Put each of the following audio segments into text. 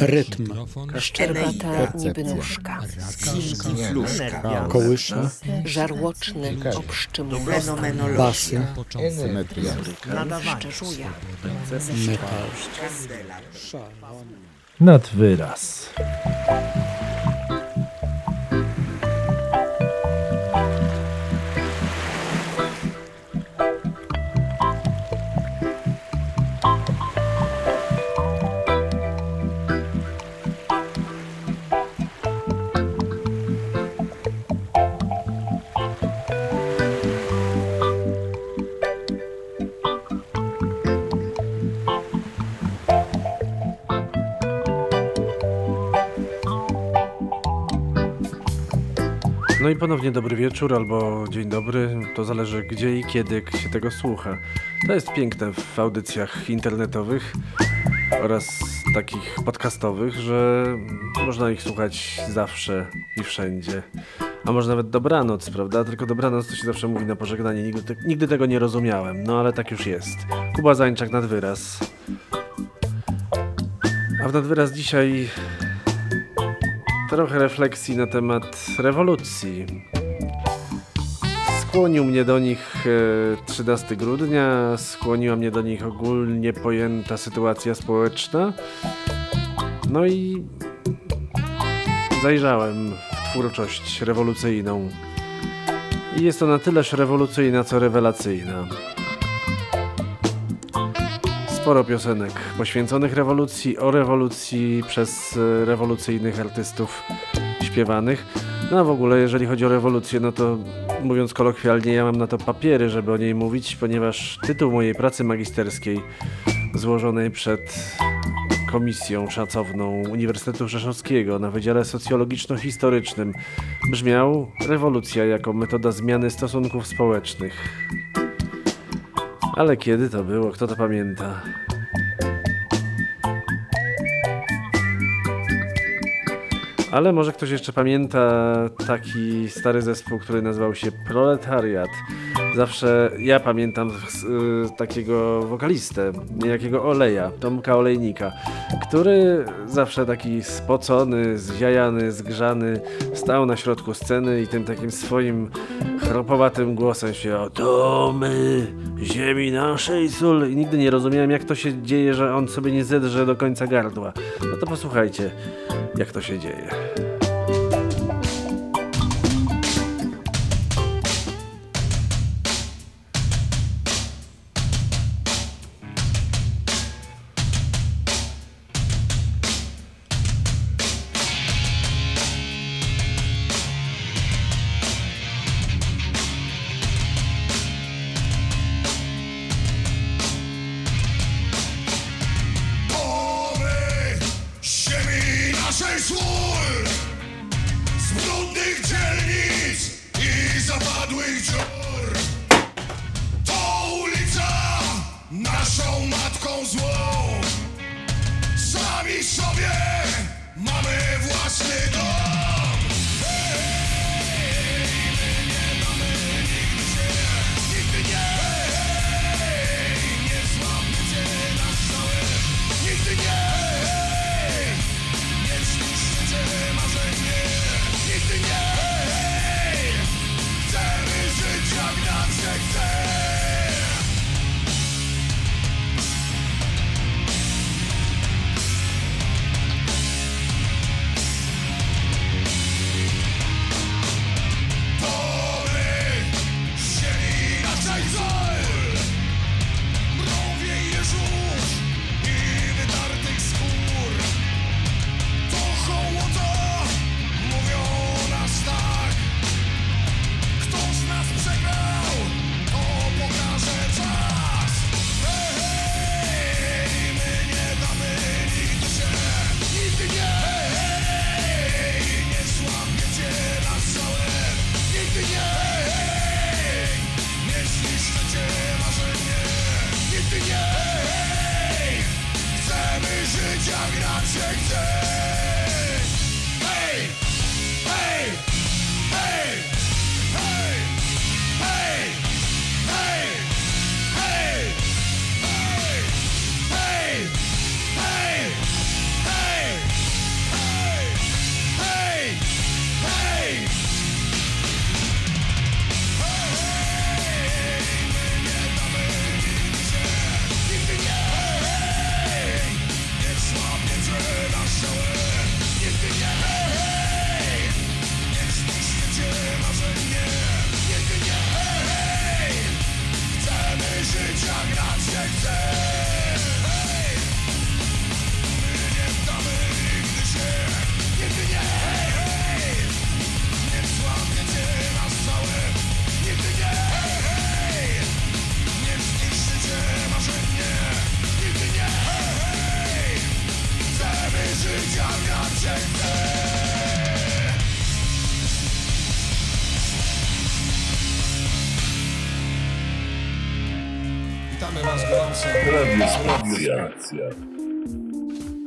Rytm. Szczerbata niby nóżka. Kołysza. Żarłoczny obszczym Basy. Symetria. szczerzuje. Metal. nad wyraz. No i ponownie dobry wieczór albo dzień dobry, to zależy gdzie i kiedy się tego słucha. To jest piękne w audycjach internetowych oraz takich podcastowych, że można ich słuchać zawsze i wszędzie. A może nawet dobranoc, prawda? Tylko dobranoc to się zawsze mówi na pożegnanie. Nigdy, te, nigdy tego nie rozumiałem, no ale tak już jest. Kuba Zańczak nad wyraz. A w nadwyraz dzisiaj trochę refleksji na temat rewolucji. Skłonił mnie do nich e, 13 grudnia, skłoniła mnie do nich ogólnie pojęta sytuacja społeczna. No i zajrzałem w twórczość rewolucyjną. I jest to na tyleż rewolucyjna, co rewelacyjna. Sporo piosenek poświęconych rewolucji, o rewolucji przez e, rewolucyjnych artystów śpiewanych. No a w ogóle, jeżeli chodzi o rewolucję, no to mówiąc kolokwialnie, ja mam na to papiery, żeby o niej mówić, ponieważ tytuł mojej pracy magisterskiej złożonej przed komisją szacowną Uniwersytetu Rzeszowskiego na Wydziale Socjologiczno-Historycznym brzmiał Rewolucja jako metoda zmiany stosunków społecznych. Ale kiedy to było? Kto to pamięta? Ale może ktoś jeszcze pamięta taki stary zespół, który nazywał się Proletariat. Zawsze ja pamiętam y, takiego wokalistę, niejakiego Oleja, Tomka Olejnika, który zawsze taki spocony, zjajany, zgrzany, stał na środku sceny i tym takim swoim chropowatym głosem się To my, ziemi naszej sól. I nigdy nie rozumiałem, jak to się dzieje, że on sobie nie zedrze do końca gardła. No to posłuchajcie, jak to się dzieje.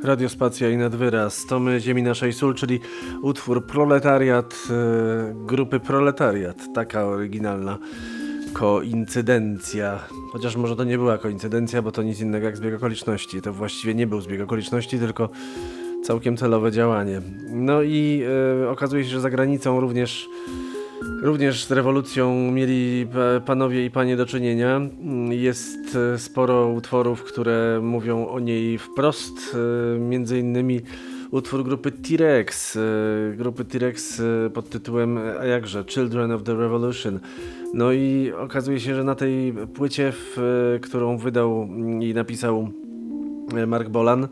Radiospacja i nadwyraz. To my Ziemi Naszej Sól, czyli utwór Proletariat e, grupy Proletariat. Taka oryginalna koincydencja. Chociaż może to nie była koincydencja, bo to nic innego jak zbieg okoliczności. To właściwie nie był zbieg okoliczności, tylko całkiem celowe działanie. No i e, okazuje się, że za granicą również Również z rewolucją mieli pa- panowie i panie do czynienia. Jest e, sporo utworów, które mówią o niej wprost. e, Między innymi utwór grupy T-Rex. e, Grupy T-Rex pod tytułem, a jakże, Children of the Revolution. No i okazuje się, że na tej płycie, w, którą wydał i napisał Mark Bolan,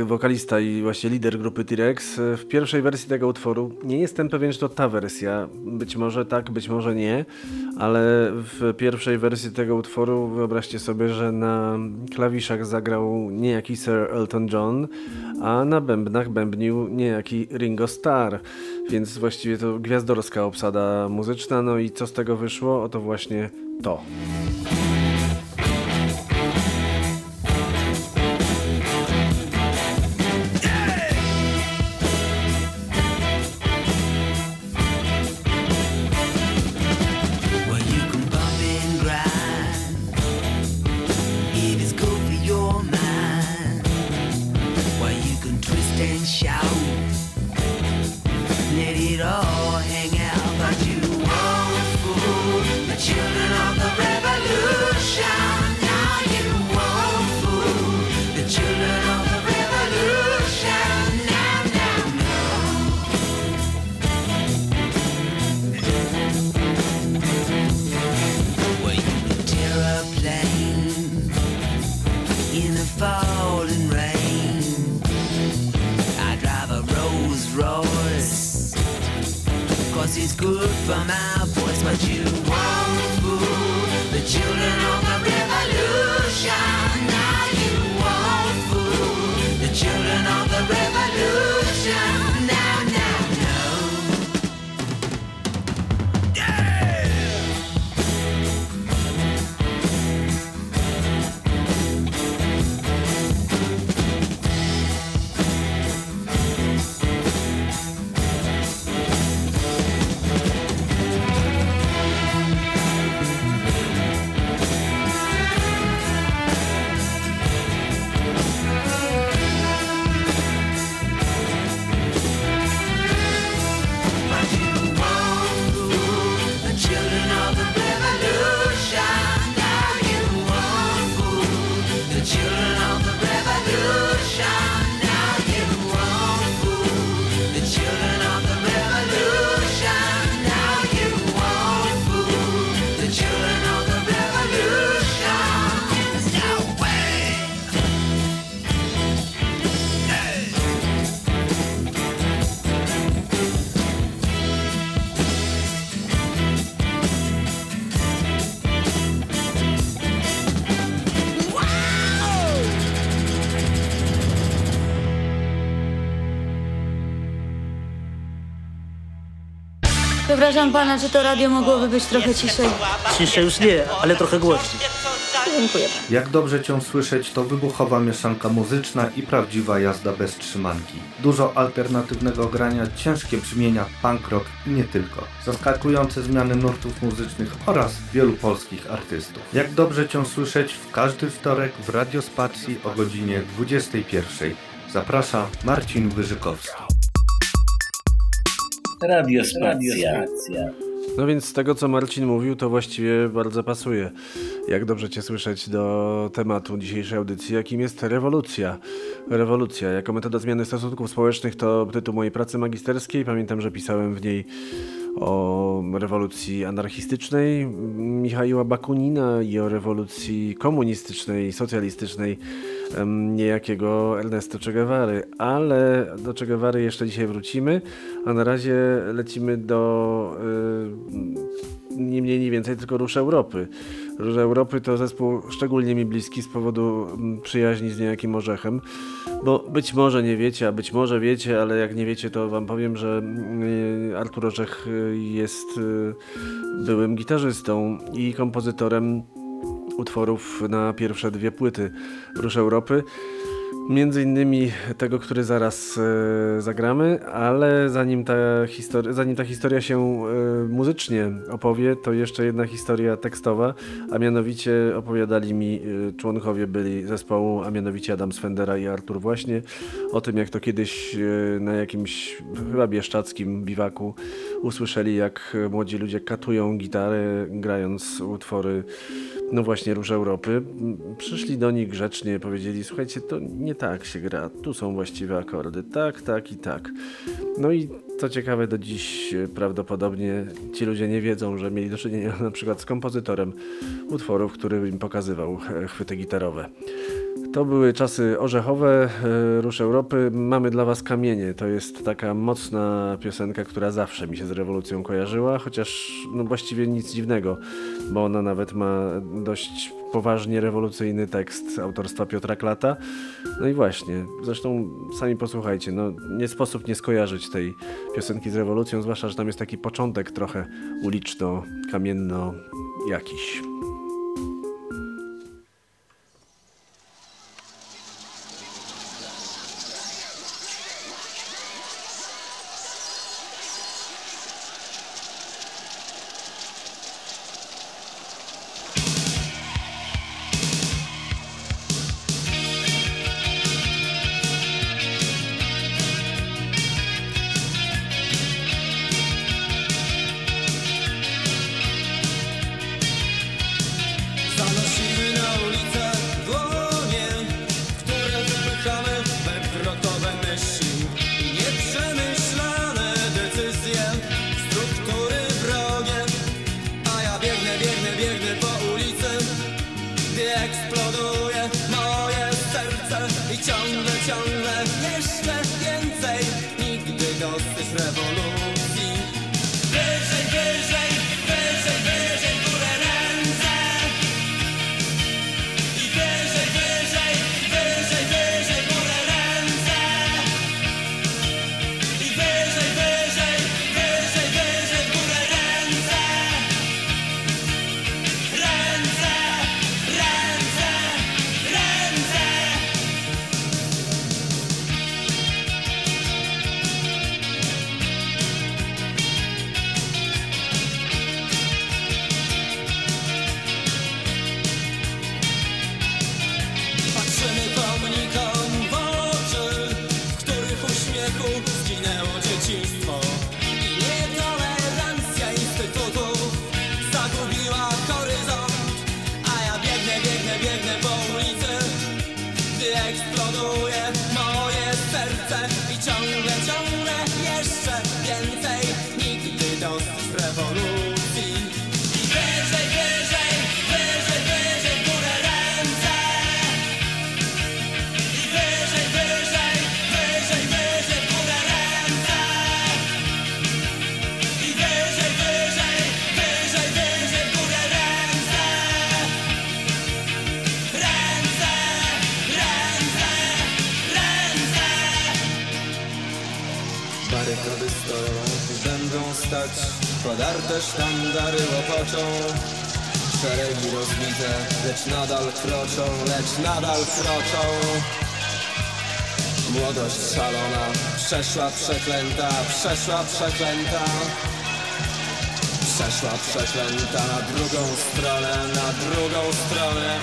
e, wokalista i właśnie lider grupy T-Rex. E, W pierwszej wersji tego utworu, nie jestem pewien, czy to ta wersja, być może tak, być może nie, ale w pierwszej wersji tego utworu wyobraźcie sobie, że na klawiszach zagrał niejaki Sir Elton John, a na bębnach bębnił niejaki Ringo Starr, więc właściwie to gwiazdorska obsada muzyczna, no i co z tego wyszło? Oto właśnie to. Przepraszam pana, czy to radio mogłoby być trochę ciszej? Ciszej już nie, ale trochę głośniej. Dziękuję. Jak dobrze cię słyszeć, to wybuchowa mieszanka muzyczna i prawdziwa jazda bez trzymanki. Dużo alternatywnego grania, ciężkie brzmienia, punk rock i nie tylko. Zaskakujące zmiany nurtów muzycznych oraz wielu polskich artystów. Jak dobrze cię słyszeć w każdy wtorek w Radiospacji o godzinie 21. Zaprasza Marcin Wyżykowski. Radiospacja. No więc z tego, co Marcin mówił, to właściwie bardzo pasuje. Jak dobrze Cię słyszeć do tematu dzisiejszej audycji, jakim jest rewolucja. Rewolucja jako metoda zmiany stosunków społecznych to tytuł mojej pracy magisterskiej. Pamiętam, że pisałem w niej o rewolucji anarchistycznej Michaiła Bakunina i o rewolucji komunistycznej, socjalistycznej niejakiego Ernesto Che Guevary. Ale do Che Guevary jeszcze dzisiaj wrócimy, a na razie lecimy do y, nie mniej, nie więcej, tylko Rusz Europy. Róż Europy to zespół szczególnie mi bliski z powodu przyjaźni z niejakim Orzechem, bo być może nie wiecie, a być może wiecie, ale jak nie wiecie, to wam powiem, że y, Artur Orzech y, jest y, byłym gitarzystą i kompozytorem utworów na pierwsze dwie płyty Róż Europy. Między innymi tego, który zaraz e, zagramy, ale zanim ta, zanim ta historia się e, muzycznie opowie, to jeszcze jedna historia tekstowa, a mianowicie opowiadali mi e, członkowie byli zespołu, a mianowicie Adam Swendera i Artur właśnie, o tym jak to kiedyś e, na jakimś chyba bieszczackim biwaku usłyszeli jak młodzi ludzie katują gitarę grając utwory no właśnie Róż Europy. Przyszli do nich grzecznie, powiedzieli, słuchajcie, to nie tak się gra, tu są właściwe akordy, tak, tak i tak. No i co ciekawe, do dziś e, prawdopodobnie ci ludzie nie wiedzą, że mieli do czynienia na przykład z kompozytorem utworów, który im pokazywał e, chwyty gitarowe. To były czasy orzechowe, e, Róż Europy. Mamy dla Was kamienie. To jest taka mocna piosenka, która zawsze mi się z rewolucją kojarzyła, chociaż no właściwie nic dziwnego, bo ona nawet ma dość poważnie rewolucyjny tekst autorstwa Piotra Klata. No i właśnie, zresztą sami posłuchajcie, no nie sposób nie skojarzyć tej piosenki z rewolucją, zwłaszcza, że tam jest taki początek trochę uliczno-kamienno jakiś. Ciągle, ciągle jeszcze więcej. Nigdy dosyć rewolucji. Podarte sztandary łopoczą. Szeregi rozbite, lecz nadal kroczą, lecz nadal kroczą. Młodość szalona, przeszła przeklęta, przeszła przeklęta. Przeszła przeklęta na drugą stronę, na drugą stronę.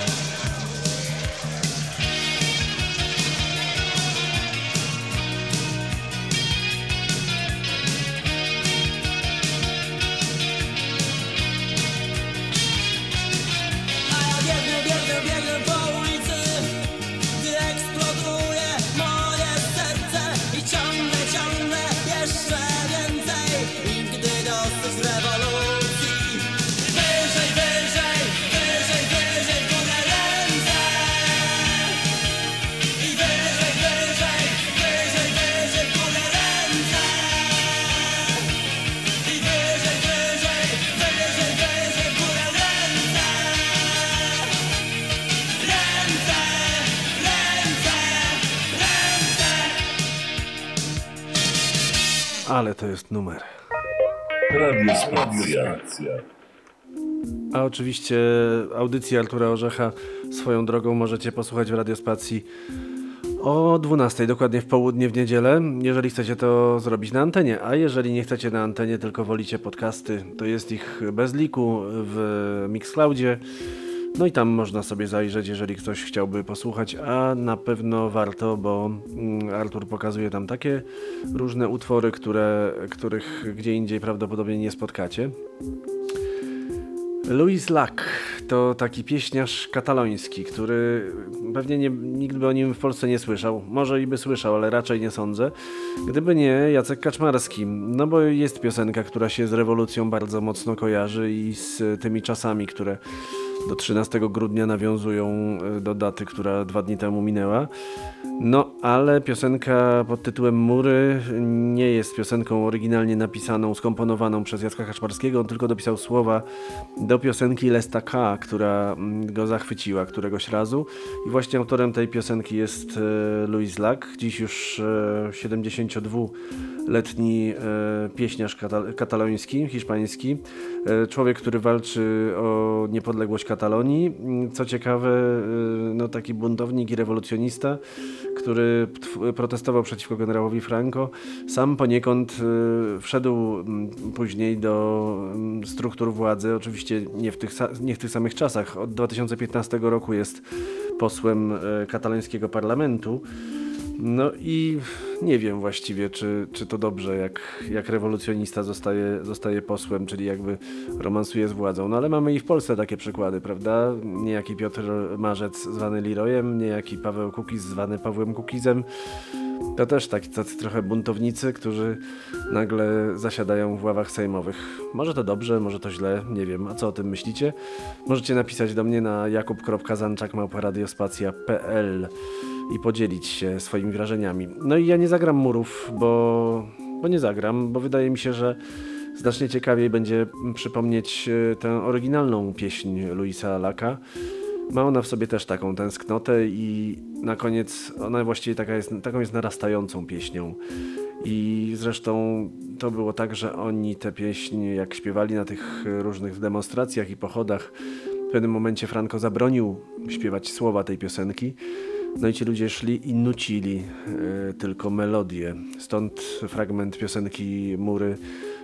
Ale to jest numer. Radio Spacja. A oczywiście audycji Artura Orzecha swoją drogą możecie posłuchać w Radiospacji o 12, dokładnie w południe w niedzielę, jeżeli chcecie to zrobić na antenie. A jeżeli nie chcecie na antenie, tylko wolicie podcasty, to jest ich bez liku w Mixcloudzie. No i tam można sobie zajrzeć, jeżeli ktoś chciałby posłuchać, a na pewno warto, bo mm, Artur pokazuje tam takie różne utwory, które, których gdzie indziej prawdopodobnie nie spotkacie. Louis Lac to taki pieśniarz kataloński, który pewnie nie, nikt by o nim w Polsce nie słyszał. Może i by słyszał, ale raczej nie sądzę. Gdyby nie Jacek Kaczmarski. No bo jest piosenka, która się z rewolucją bardzo mocno kojarzy i z tymi czasami, które do 13 grudnia nawiązują e, do daty, która dwa dni temu minęła. No, ale piosenka pod tytułem Mury nie jest piosenką oryginalnie napisaną, skomponowaną przez Jacka Kaczmarskiego, on tylko dopisał słowa do piosenki Lesta K, która mm, go zachwyciła któregoś razu. I właśnie autorem tej piosenki jest e, Louis Lac, dziś już e, 72-letni e, pieśniarz katal kataloński, hiszpański. E, człowiek, który walczy o niepodległość Katalonii. Mm, Co ciekawe, e, no taki buntownik i rewolucjonista, który protestował przeciwko generałowi Franco. Sam poniekąd e, wszedł mm, później do mm, struktur władzy, oczywiście nie w, tych, nie w tych samych czasach. Od 2015 roku jest posłem katalońskiego parlamentu. No i nie wiem właściwie, czy, czy to dobrze, jak, jak rewolucjonista zostaje, zostaje posłem, czyli jakby romansuje z władzą. No ale mamy i w Polsce takie przykłady, prawda? Niejaki Piotr Marzec zwany Lirojem, niejaki Paweł Kukiz zwany Pawłem Kukizem. To też taki tacy trochę buntownicy, którzy nagle zasiadają w ławach sejmowych. Może to dobrze, może to źle, nie wiem. A co o tym myślicie? Możecie napisać do mnie na jakub.zanczak.radiospacja.pl i podzielić się swoimi wrażeniami. No i ja nie zagram murów, bo, bo nie zagram, bo wydaje mi się, że znacznie ciekawiej będzie przypomnieć e, tę oryginalną pieśń Luisa Laka. Ma ona w sobie też taką tęsknotę i na koniec ona właściwie taka jest, taką jest narastającą pieśnią. I zresztą to było tak, że oni tę pieśń, jak śpiewali na tych różnych demonstracjach i pochodach, w pewnym momencie Franco zabronił śpiewać słowa tej piosenki. No i ci ludzie szli i nucili e, tylko melodię. Stąd fragment piosenki Mury,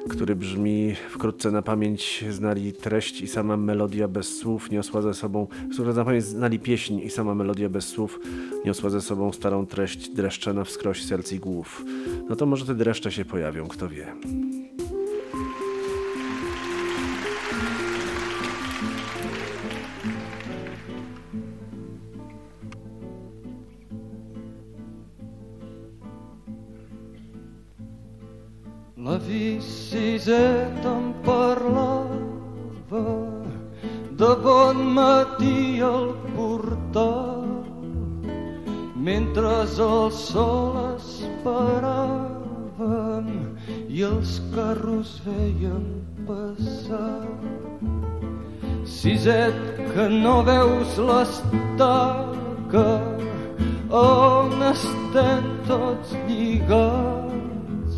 który brzmi wkrótce na pamięć znali treść i sama melodia bez słów niosła ze sobą, wkrótce na pamięć znali pieśń i sama melodia bez słów niosła ze sobą starą treść dreszcze na wskroś serc i głów. No to może te dreszcze się pojawią, kto wie. Vicisseta em parlava de bon matí al portal mentre el sol esperàvem i els carros veiem passar. Siset, que no veus l'estaca on estem tots lligats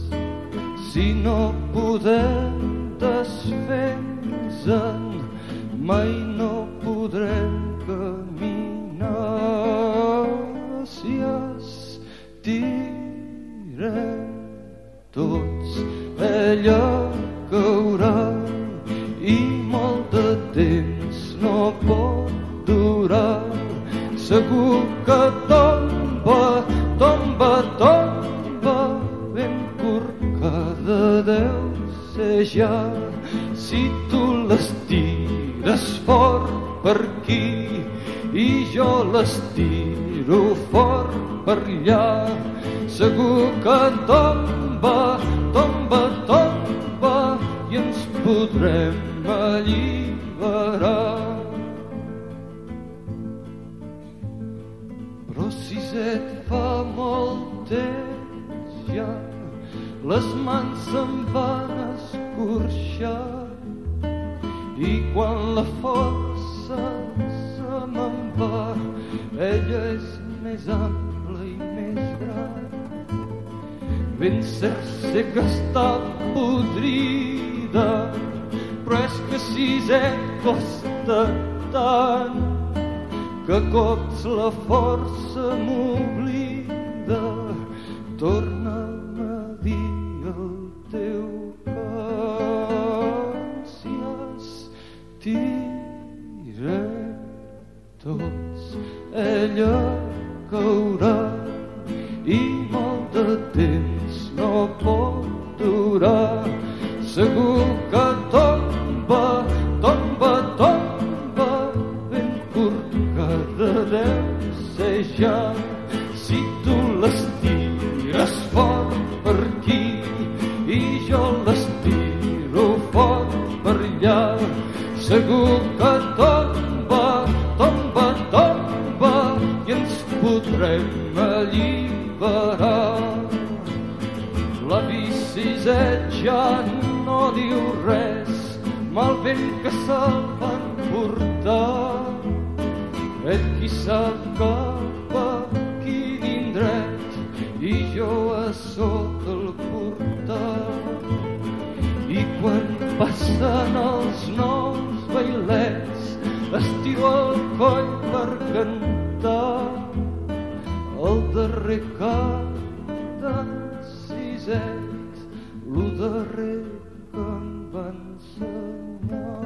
si no podem desfer-nos-en mai l'estiro fort per allà. Segur que tomba, tomba, tomba i ens podrem alliberar. Però si et fa molt temps ja les mans se'm van escorxar. I quan la força se me'n va ella és més ampla i més gran. Ben que està podrida presque sis et costa tant que cops la força m'oblida. Torna'm ella caurà i molt de temps no pot durar. Segur que tomba, tomba, tomba ben curt que deu ser ja podrem alliberar la biciseta ja no diu res mal vent que se'l van portar et qui sap cap a quin indret i jo a sota el portal i quan passen els nous bailets estiro el coll per cantar el darrer cant d'en Siset, lo darrer que em va ensenyar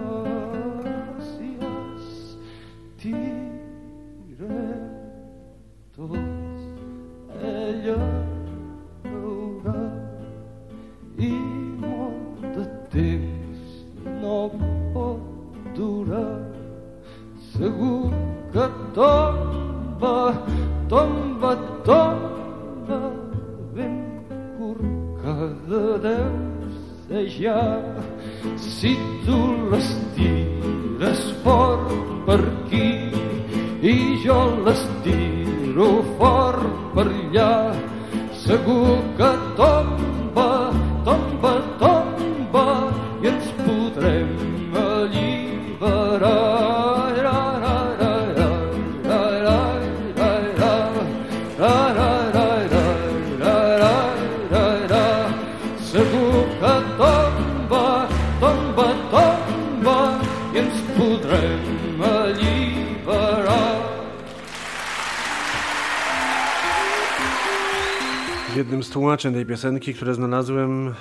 tłumaczeń tej piosenki, które znalazłem,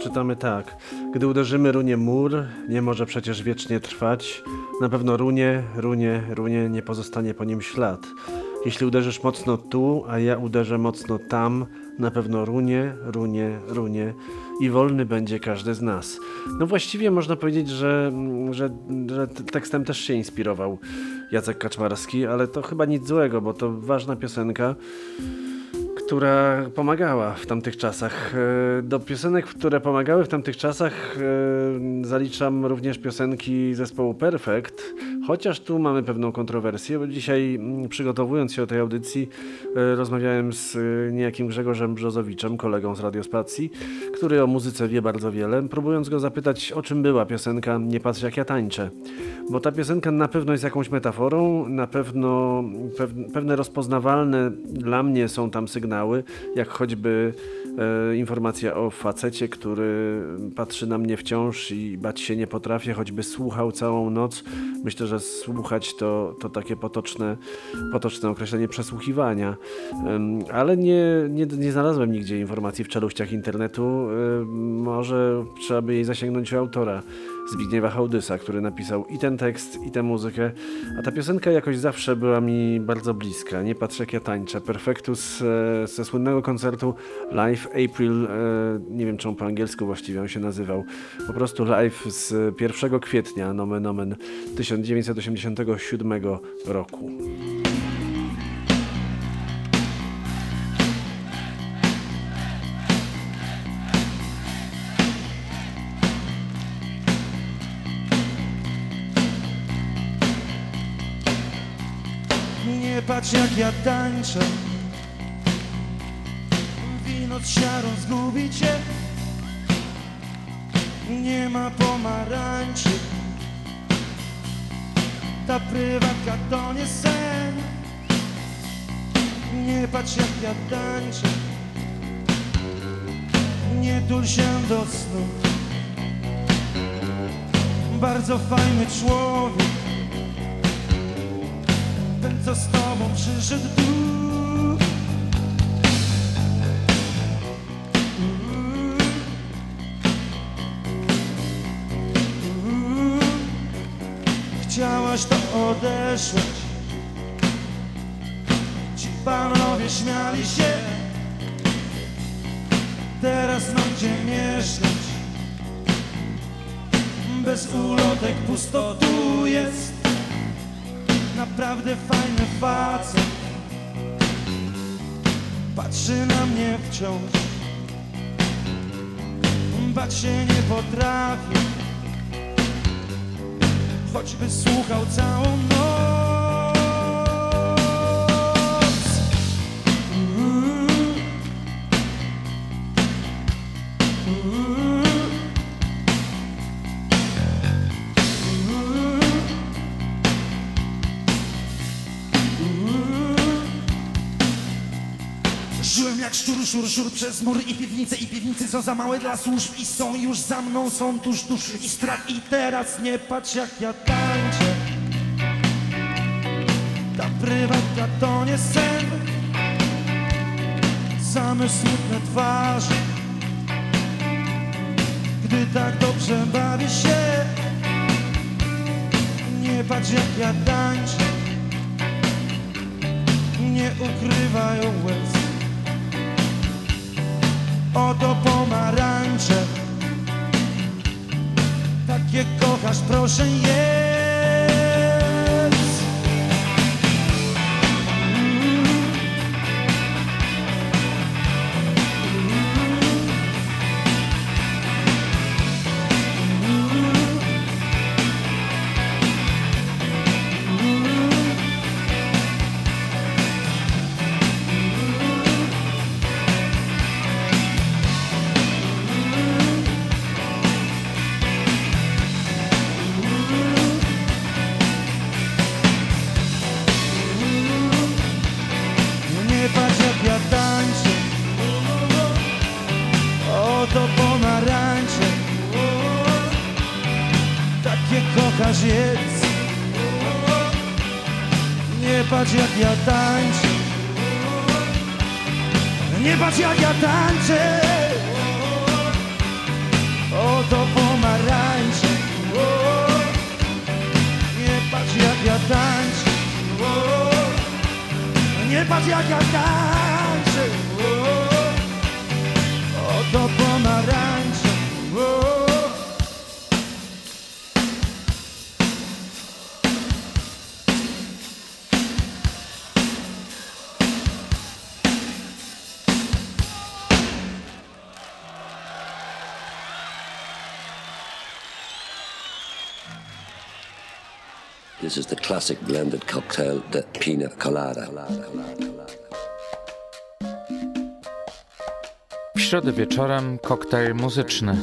czytamy tak. Gdy uderzymy runie mur, nie może przecież wiecznie trwać. Na pewno runie, runie, runie, nie pozostanie po nim ślad. Jeśli uderzysz mocno tu, a ja uderzę mocno tam, na pewno runie, runie, runie i wolny będzie każdy z nas. No właściwie można powiedzieć, że, że, że tekstem też się inspirował Jacek Kaczmarski, ale to chyba nic złego, bo to ważna piosenka która pomagała w tamtych czasach. E, Do piosenek, które pomagały w tamtych czasach, e, zaliczam również piosenki zespołu Perfect, chociaż tu mamy pewną kontrowersję, bo dzisiaj mm, przygotowując się do tej audycji, e, rozmawiałem z niejakim Grzegorzem Brzozowiczem, kolegą z Radiospacji, który o muzyce wie bardzo wiele, próbując go zapytać, o czym była piosenka Nie patrz jak ja tańczę. Bo ta piosenka na pewno jest jakąś metaforą, na pewno pew- pewne rozpoznawalne dla mnie są tam sygnały, jak choćby e, informacja o facecie, który patrzy na mnie wciąż i bać się nie potrafię, choćby słuchał całą noc. Myślę, że słuchać to, to takie potoczne, potoczne określenie przesłuchiwania. Em, ale nie, nie, nie znalazłem nigdzie informacji w czeluściach internetu. Em, może trzeba by jej zasięgnąć u autora. Zbigniewa Hołdysa, który napisał i ten tekst, i tę muzykę. A ta piosenka jakoś zawsze była mi bardzo bliska. Nie patrz jak ja tańczę. Perfectus e, ze słynnego koncertu Live April, e, nie wiem czemu po angielsku właściwie on się nazywał. Po prostu live z 1 kwietnia, nomen omen 1987 roku. Patrz jak ja tańczę. Wino z siarą zgubi cię. Nie ma pomarańczy. Ta prywatka to nie sen. Nie patrz jak ja tańczę. Nie tul się do snu. Bardzo fajny człowiek Ten co z tobą przyszedł. Tu Chciałaś to odeszłeś. Ci panowie śmiali się. Teraz mam gdzie mieszkać? Bez ulotek pusto tu jest Naprawdę fajny facet. Patrzy na mnie wciąż. Bać się nie potrafię Choćby słuchał całą noc Szur, szur przez mur i piwnice I piwnice są za małe dla służb I są już za mną, są tuż, tuż I strach. I teraz nie patrz jak ja tańczę. Ta prywatka to nie sen. Same smutne twarze Gdy tak dobrze bawię się Nie patrz jak ja tańczę. Nie ukrywają łez Oto pomarańcze. Takie kochasz, proszę jedz This is the classic blended cocktail, the pina colada. W środę wieczorem koktajl muzyczny.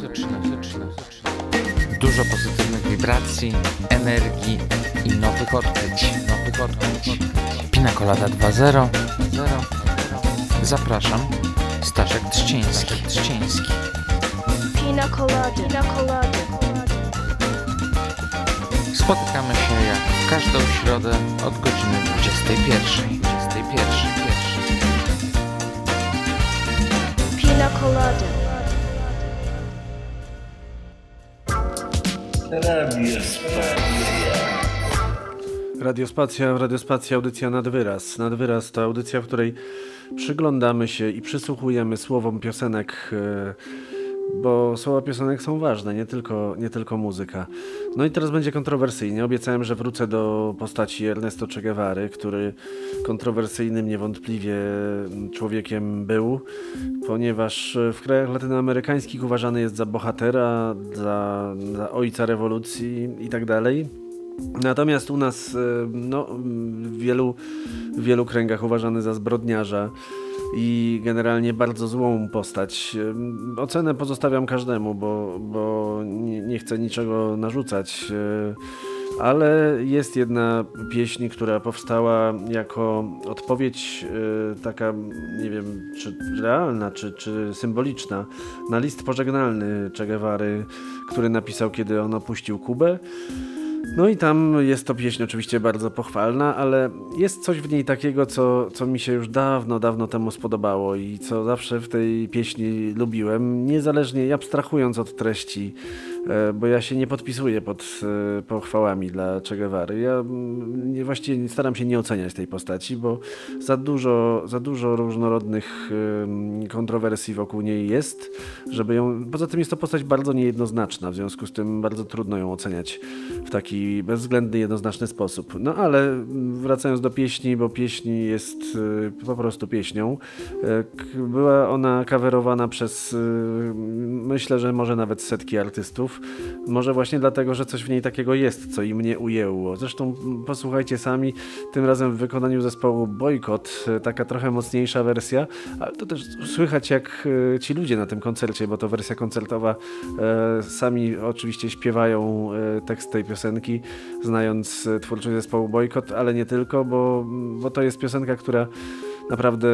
Dużo pozytywnych wibracji, energii i nowych odkryć. Nowych odkryć. Pina Colada 2.0. Zapraszam. Staszek Trzciński. Trzciński. Pina colada. Pina colada. Spotykamy się jak w każdą środę od godziny 21. 21. Pina colada. Radiospacja, Radiospacja, audycja nad wyraz. Nad wyraz to audycja, w której przyglądamy się i przysłuchujemy słowom piosenek, e, bo słowa piosenek są ważne, nie tylko, nie tylko muzyka. No i teraz będzie kontrowersyjnie. Obiecałem, że wrócę do postaci Ernesto Che Guevary, który kontrowersyjnym niewątpliwie człowiekiem był, ponieważ w krajach latynoamerykańskich uważany jest za bohatera, za, za ojca rewolucji i tak. Natomiast u nas e, no, w wielu, w wielu kręgach uważany za zbrodniarza i generalnie bardzo złą postać. Ocenę pozostawiam każdemu, bo, bo nie, nie chcę niczego narzucać. E, ale jest jedna pieśń, która powstała jako odpowiedź e, taka, nie wiem, czy realna, czy, czy symboliczna na list pożegnalny Che Guevary, który napisał, kiedy on opuścił Kubę. No i tam jest to pieśń oczywiście bardzo pochwalna, ale jest coś w niej takiego, co, co mi się już dawno, dawno temu spodobało i co zawsze w tej pieśni lubiłem, niezależnie abstrahując od treści, bo ja się nie podpisuję pod e, pochwałami dla Che Guevary. Ja mm, właściwie staram się nie oceniać tej postaci, bo za dużo, za dużo różnorodnych kontrowersji wokół niej jest, żeby ją... Poza tym jest to postać bardzo niejednoznaczna, w związku z tym bardzo trudno ją oceniać w taki bezwzględny, jednoznaczny sposób. No ale wracając do pieśni, bo pieśń jest y, po prostu pieśnią. Była ona coverowana przez myślę, że może nawet setki artystów. Może właśnie dlatego, że coś w niej takiego jest, co i mnie ujęło. Zresztą mm, posłuchajcie sami, tym razem w wykonaniu zespołu Boykot, y, taka trochę mocniejsza wersja, ale to też słychać jak y, ci ludzie na tym koncercie, bo to wersja koncertowa, e, sami oczywiście śpiewają e, tekst tej piosenki, znając e, twórczość zespołu Boykot, ale nie tylko, bo, bo to jest piosenka, która naprawdę,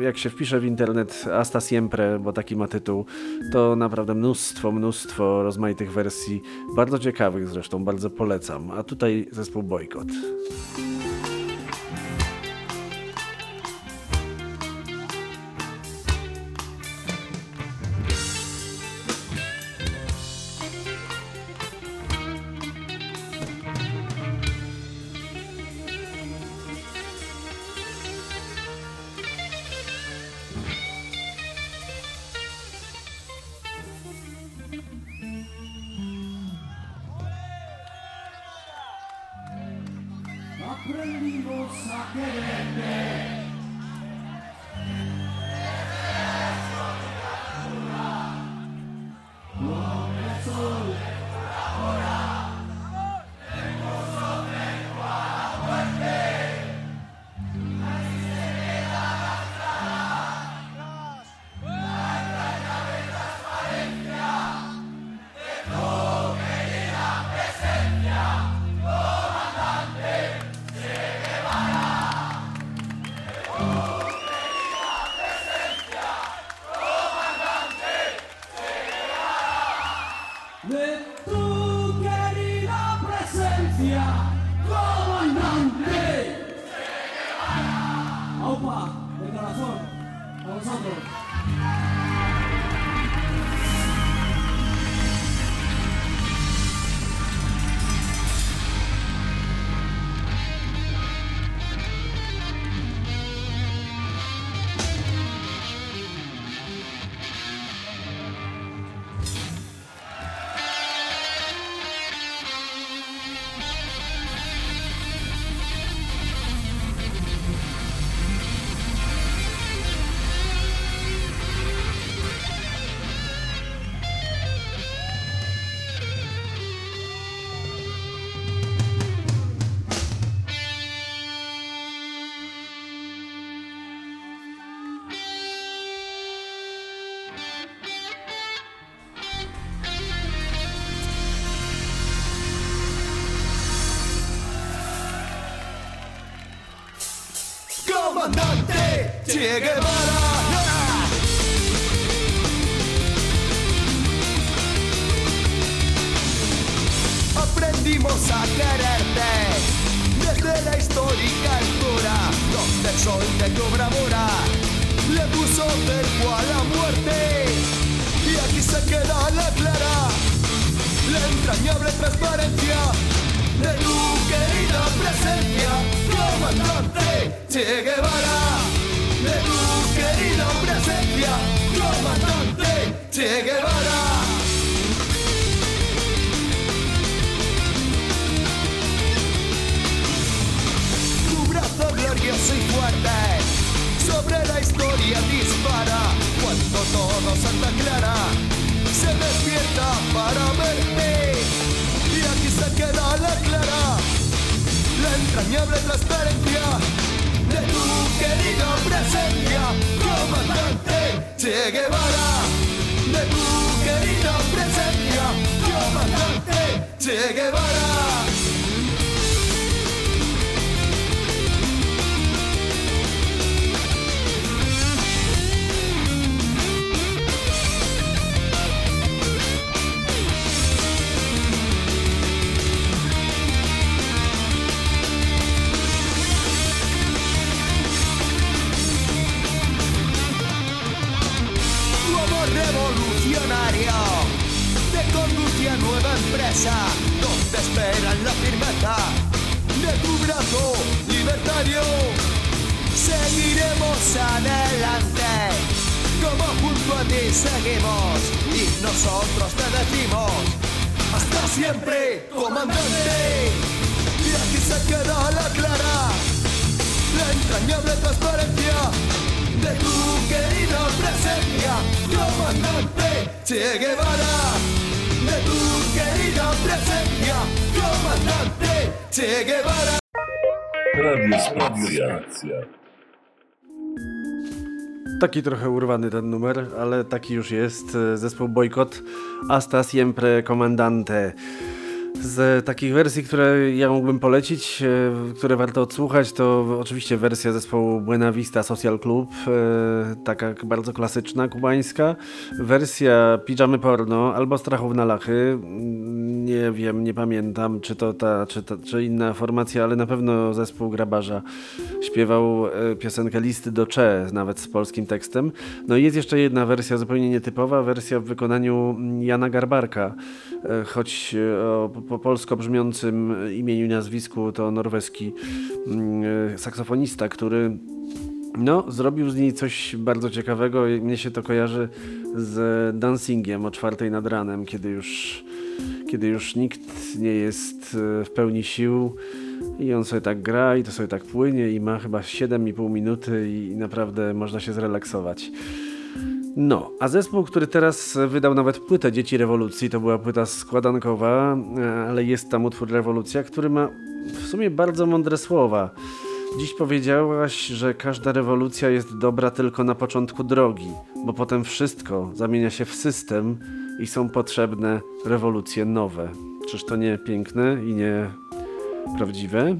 jak się wpisze w internet Asta Siempre, bo taki ma tytuł, to naprawdę mnóstwo, mnóstwo rozmaitych wersji, bardzo ciekawych zresztą, bardzo polecam. A tutaj zespół Boykot. Comandante Che Che Guevara de tu querida presencia comandante Che Guevara Adelante, como junto a ti seguimos y nosotros te decimos, hasta siempre, comandante. Y aquí se queda la clara, la entrañable transparencia de tu querida presencia, comandante Che Guevara. De tu querida presencia, comandante Che Guevara. Taki trochę urwany ten numer, ale taki już jest. Zespół Boykot Hasta Siempre Comandante. Z takich wersji, które ja mógłbym polecić, e, które warto odsłuchać, to oczywiście wersja zespołu Buena Vista Social Club, e, taka bardzo klasyczna, kubańska. Wersja Pijamy Porno albo Strachów na Lachy. Nie wiem, nie pamiętam, czy to ta, czy, ta, czy inna formacja, ale na pewno zespół Grabarza śpiewał e, piosenkę Listy do Cze, nawet z polskim tekstem. No i jest jeszcze jedna wersja zupełnie nietypowa, wersja w wykonaniu Jana Garbarka, choć o po polsko brzmiącym imieniu i nazwisku to norweski mm, e, saksofonista, który no, zrobił z niej coś bardzo ciekawego. Mnie się to kojarzy z dancingiem o czwartej nad ranem, kiedy już, kiedy już nikt nie jest e, w pełni sił i on sobie tak gra i to sobie tak płynie i ma chyba 7,5 minuty i naprawdę można się zrelaksować. No, a zespół, który teraz wydał nawet płytę Dzieci Rewolucji, to była płyta składankowa, ale jest tam utwór Rewolucja, który ma w sumie bardzo mądre słowa. Dziś powiedziałaś, że każda rewolucja jest dobra tylko na początku drogi, bo potem wszystko zamienia się w system i są potrzebne rewolucje nowe. Czyż to nie piękne i nie prawdziwe?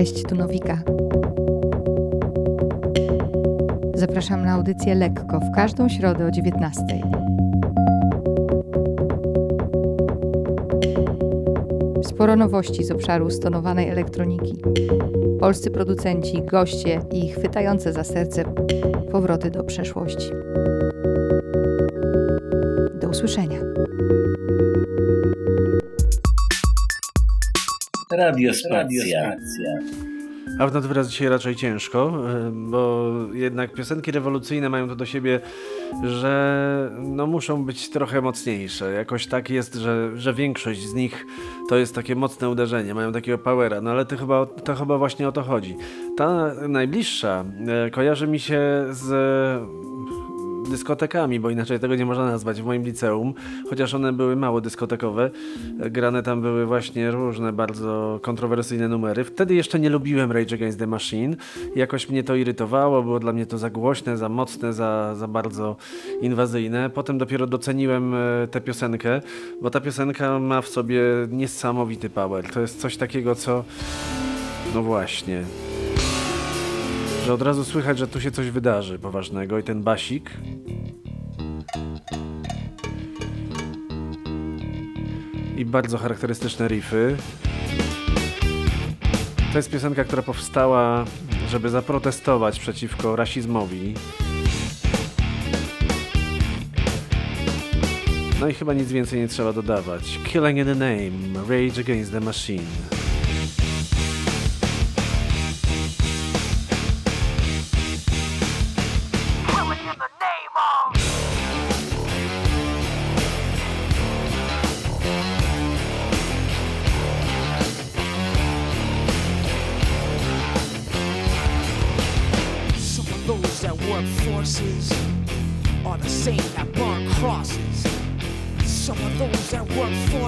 Cześć, tu Nowika. Zapraszam na audycję Lekko w każdą środę o 19:00. Sporo nowości z obszaru stonowanej elektroniki. Polscy producenci, goście i chwytające za serce powroty do przeszłości. Do usłyszenia. Radiospacja. A w nadwyraz dzisiaj raczej ciężko, y, bo jednak piosenki rewolucyjne mają to do siebie, że no muszą być trochę mocniejsze. Jakoś tak jest, że, że większość z nich to jest takie mocne uderzenie, mają takiego powera, no ale to chyba, to chyba właśnie o to chodzi. Ta najbliższa y, kojarzy mi się z dyskotekami, bo inaczej tego nie można nazwać w moim liceum, chociaż one były mało dyskotekowe. Grane tam były właśnie różne bardzo kontrowersyjne numery. Wtedy jeszcze nie lubiłem Rage Against the Machine. Jakoś mnie to irytowało, było dla mnie to za głośne, za mocne, za, za bardzo inwazyjne. Potem dopiero doceniłem e, tę piosenkę, bo ta piosenka ma w sobie niesamowity power. To jest coś takiego, co no właśnie, że od razu słychać, że tu się coś wydarzy poważnego i ten basik. I bardzo charakterystyczne riffy. To jest piosenka, która powstała, żeby zaprotestować przeciwko rasizmowi. No i chyba nic więcej nie trzeba dodawać. Killing in the Name, Rage Against the Machine.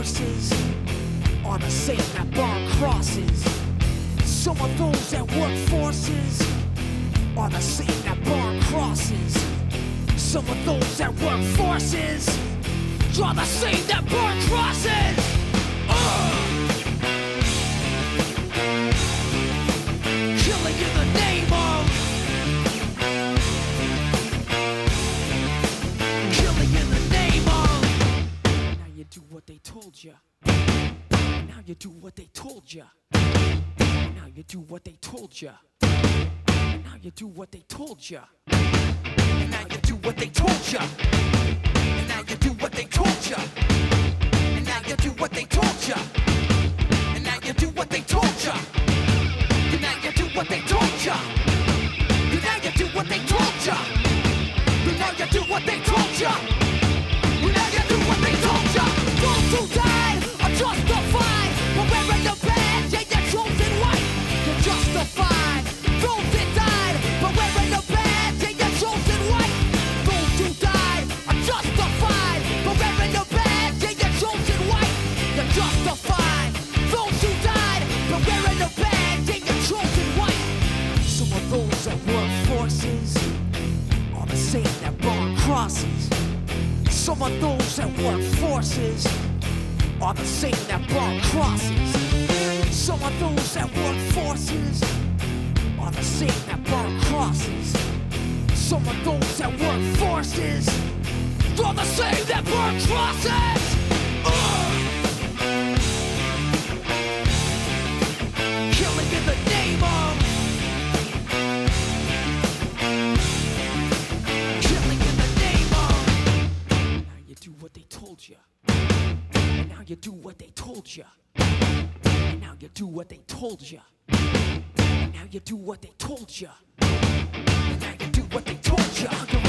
Forces are the same that burn crosses. Some of those that work forces are the same that burn crosses. Some of those that work forces draw the same that burn crosses. Ugh. Killing in the what they told you. Now you do what they told you. Now you do what they told you. Now you do what they told you. Now you do what they told you. Now you do what they told you. And now you do what they told you. And now you do what they told you. And now you do what they told ya. And now you do what they told ya. And now you do what they told ya. Some of those of one forces. On the same that burn crosses. Some of those that work forces are the same that burn crosses. Some of those that work forces are the same that burn crosses. Some of those that work forces are the same that burn crosses. Some of those that work forces are the same that burn crosses. Told you. Now you do what they told you. Now you do what they told you.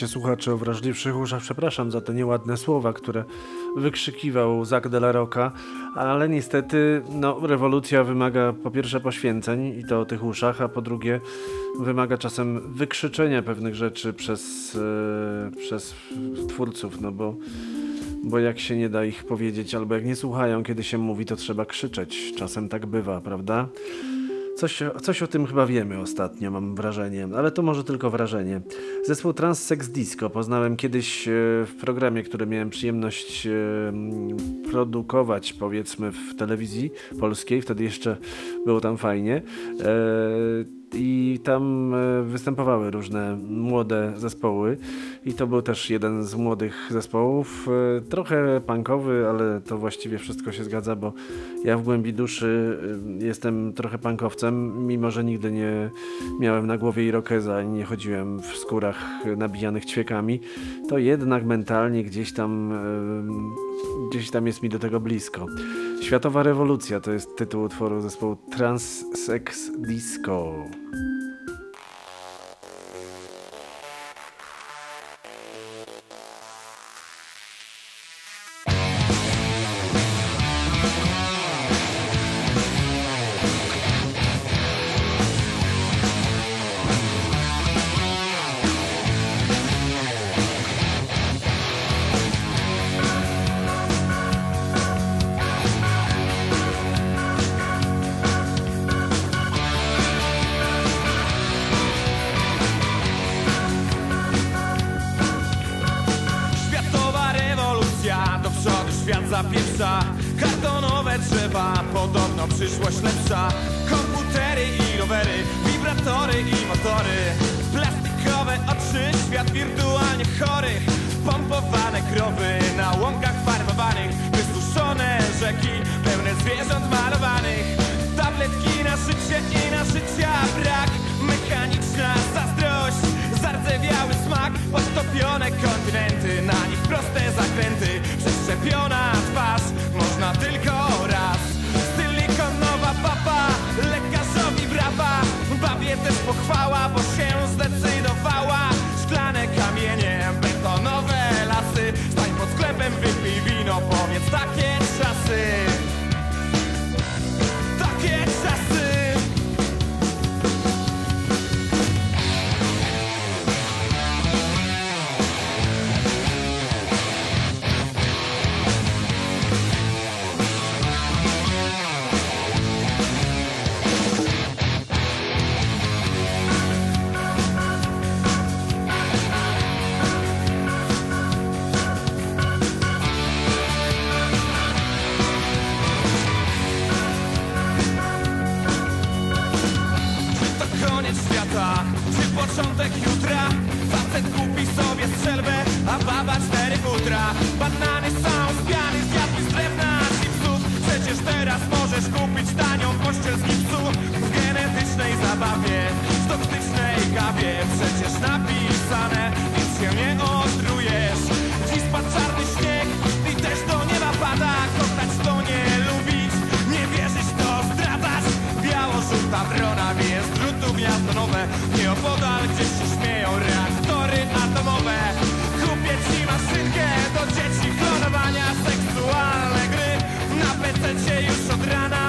Oczywiście słuchaczy o wrażliwszych uszach przepraszam za te nieładne słowa, które wykrzykiwał Zak de la Rocca, ale niestety no, rewolucja wymaga po pierwsze poświęceń i to o tych uszach, a po drugie wymaga czasem wykrzyczenia pewnych rzeczy przez, e, przez twórców, no bo, bo jak się nie da ich powiedzieć, albo jak nie słuchają, kiedy się mówi, to trzeba krzyczeć. Czasem tak bywa, prawda? Coś, coś o tym chyba wiemy ostatnio, mam wrażenie, ale to może tylko wrażenie. Zespół Transsex Disco poznałem kiedyś e, w programie, który miałem przyjemność e, produkować, powiedzmy, w telewizji polskiej. Wtedy jeszcze było tam fajnie. I tam e, występowały różne młode zespoły. I to był też jeden z młodych zespołów, e, trochę punkowy, ale to właściwie wszystko się zgadza, bo ja w głębi duszy e, jestem trochę punkowcem, mimo że nigdy nie miałem na głowie irokeza i nie chodziłem w skórach nabijanych ćwiekami, to jednak mentalnie gdzieś tam gdzieś tam jest mi do tego blisko. Światowa rewolucja to jest tytuł utworu zespołu Transsex Disco. Początek jutra? Facet kupi sobie strzelbę, a betonowe. Nieopodal gdzieś się śmieją reaktory atomowe. Kupię ci maszynkę do dzieci klonowania Seksualne gry. Na pececie już od rana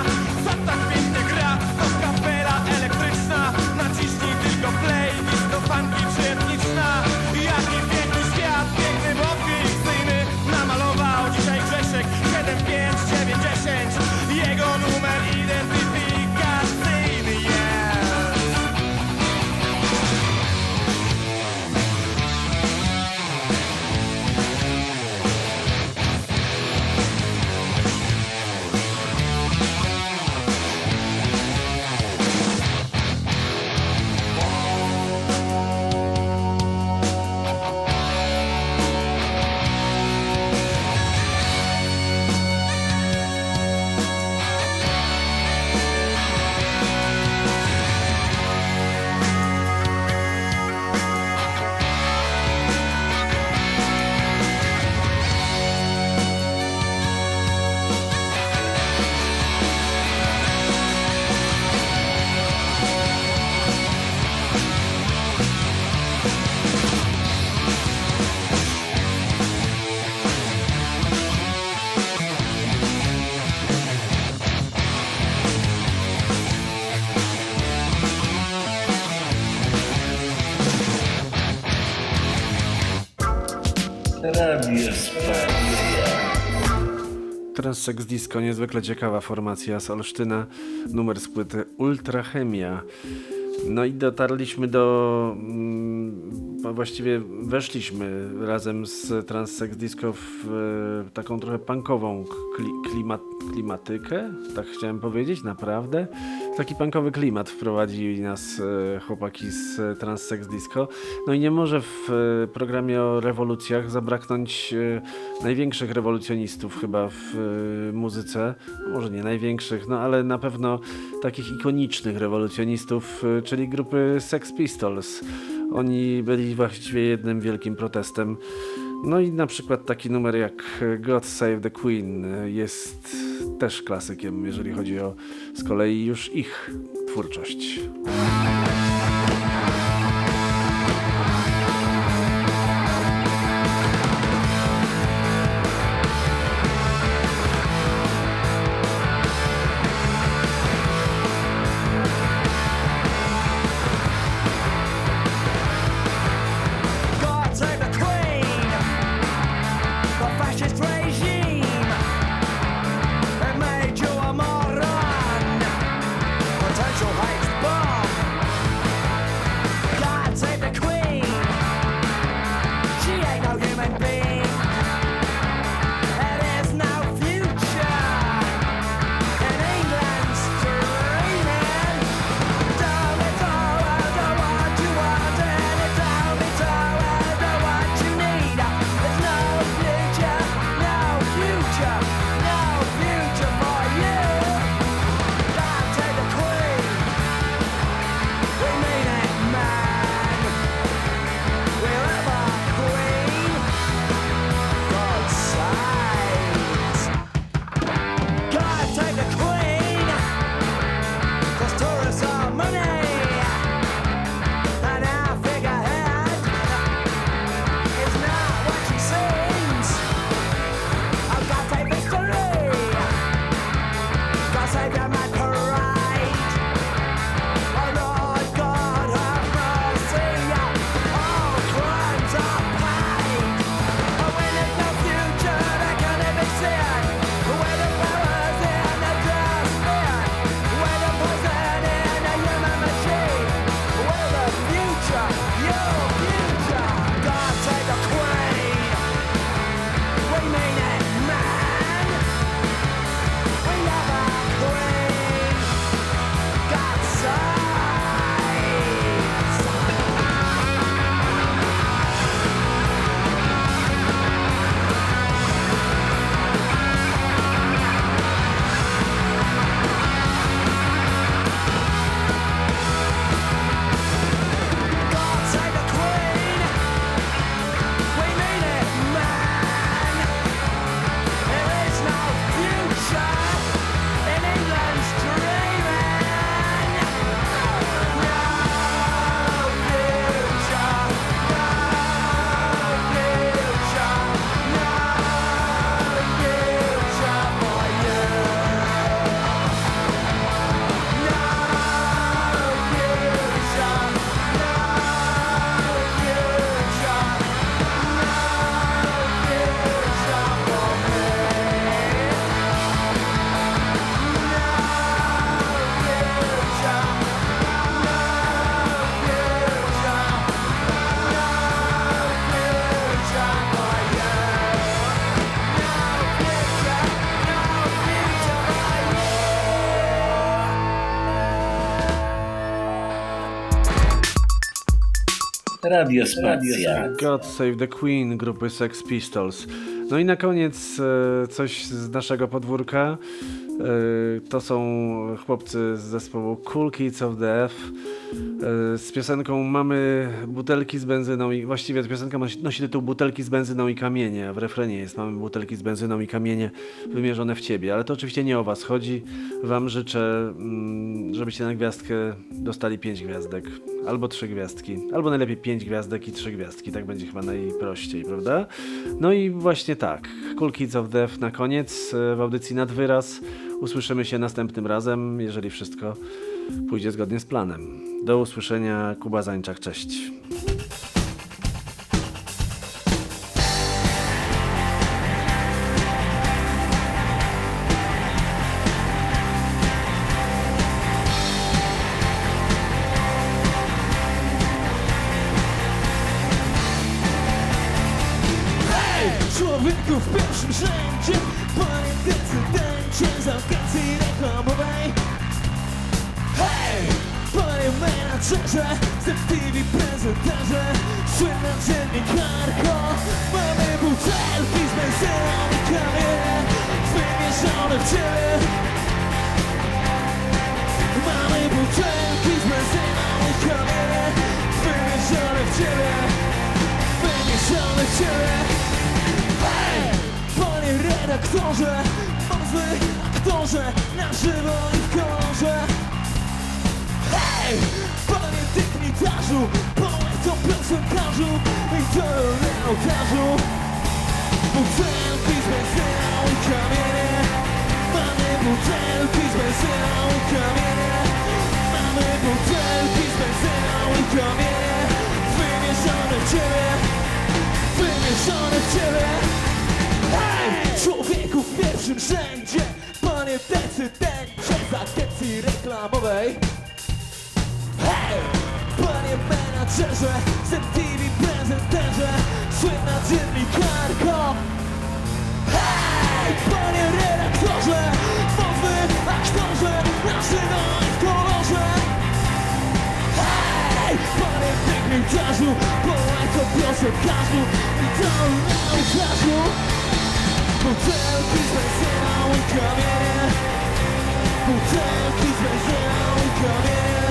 Transsex Disco, niezwykle ciekawa formacja z Olsztyna, numer z płyty Ultrachemia. No i dotarliśmy do, mm, właściwie weszliśmy razem z Transsex Disco w e, taką trochę punkową kli, klimat, klimatykę, tak chciałem powiedzieć, naprawdę. Taki punkowy klimat wprowadzili nas e, chłopaki z Transsex Disco. No i nie może w e, programie o rewolucjach zabraknąć e, największych rewolucjonistów chyba w e, muzyce. Może nie największych, no ale na pewno takich ikonicznych rewolucjonistów, e, czyli grupy Sex Pistols. Oni byli właściwie jednym wielkim protestem. No i na przykład taki numer jak God Save the Queen jest też klasykiem, jeżeli chodzi o z kolei już ich twórczość. Radiospacja. God Save the Queen grupy Sex Pistols. No i na koniec e, coś z naszego podwórka. E, to są chłopcy z zespołu Cool Kids of Death. E, z piosenką mamy butelki z benzyną i właściwie piosenka nosi, tytuł Butelki z benzyną i kamienie, w refrenie jest mamy butelki z benzyną i kamienie wymierzone w ciebie. Ale to oczywiście nie o was chodzi. Wam życzę, mm, żebyście na gwiazdkę dostali 5 gwiazdek. Albo trzy gwiazdki, albo najlepiej pięć gwiazdek i trzy gwiazdki, tak będzie chyba najprościej, prawda? No i właśnie tak, Cool Kids of Death na koniec e, w audycji nad wyraz. Usłyszymy się następnym razem, jeżeli wszystko pójdzie zgodnie z planem. Do usłyszenia, Kuba Zańczak, cześć. Menadżerze, z MTV prezenterze Słynna dziennikarko Mamy butelki z benzyną i kamienie Wymieszane w ciebie. Mamy butelki z benzyną i kamienie Wymieszane w ciebie. Wymieszane w Hej! Panie redaktorze zły aktorze Na żywo i w kolorze Hej! Panie dygnitarzu Poeto, piosenkarzu I teoretarzu Butelki z benzyną kamienie Mamy butelki z benzyną kamienie Mamy butelki z benzyną i kamienie Wymieszane w ciebie Wymieszane w ciebie Hej! Człowieku w pierwszym rzędzie Panie decydencie z agencji reklamowej! Panie menadżerze, z MTV prezenterze, słynna dziennikarko Hej! Panie redaktorze, mocny aktorze, na żywo i w kolorze Hej! Panie dygnitarzu, poeto, piosenkarzu i benzyną i kamienie Butelki z benzyną i kamienie butelki z benzyną i kamienie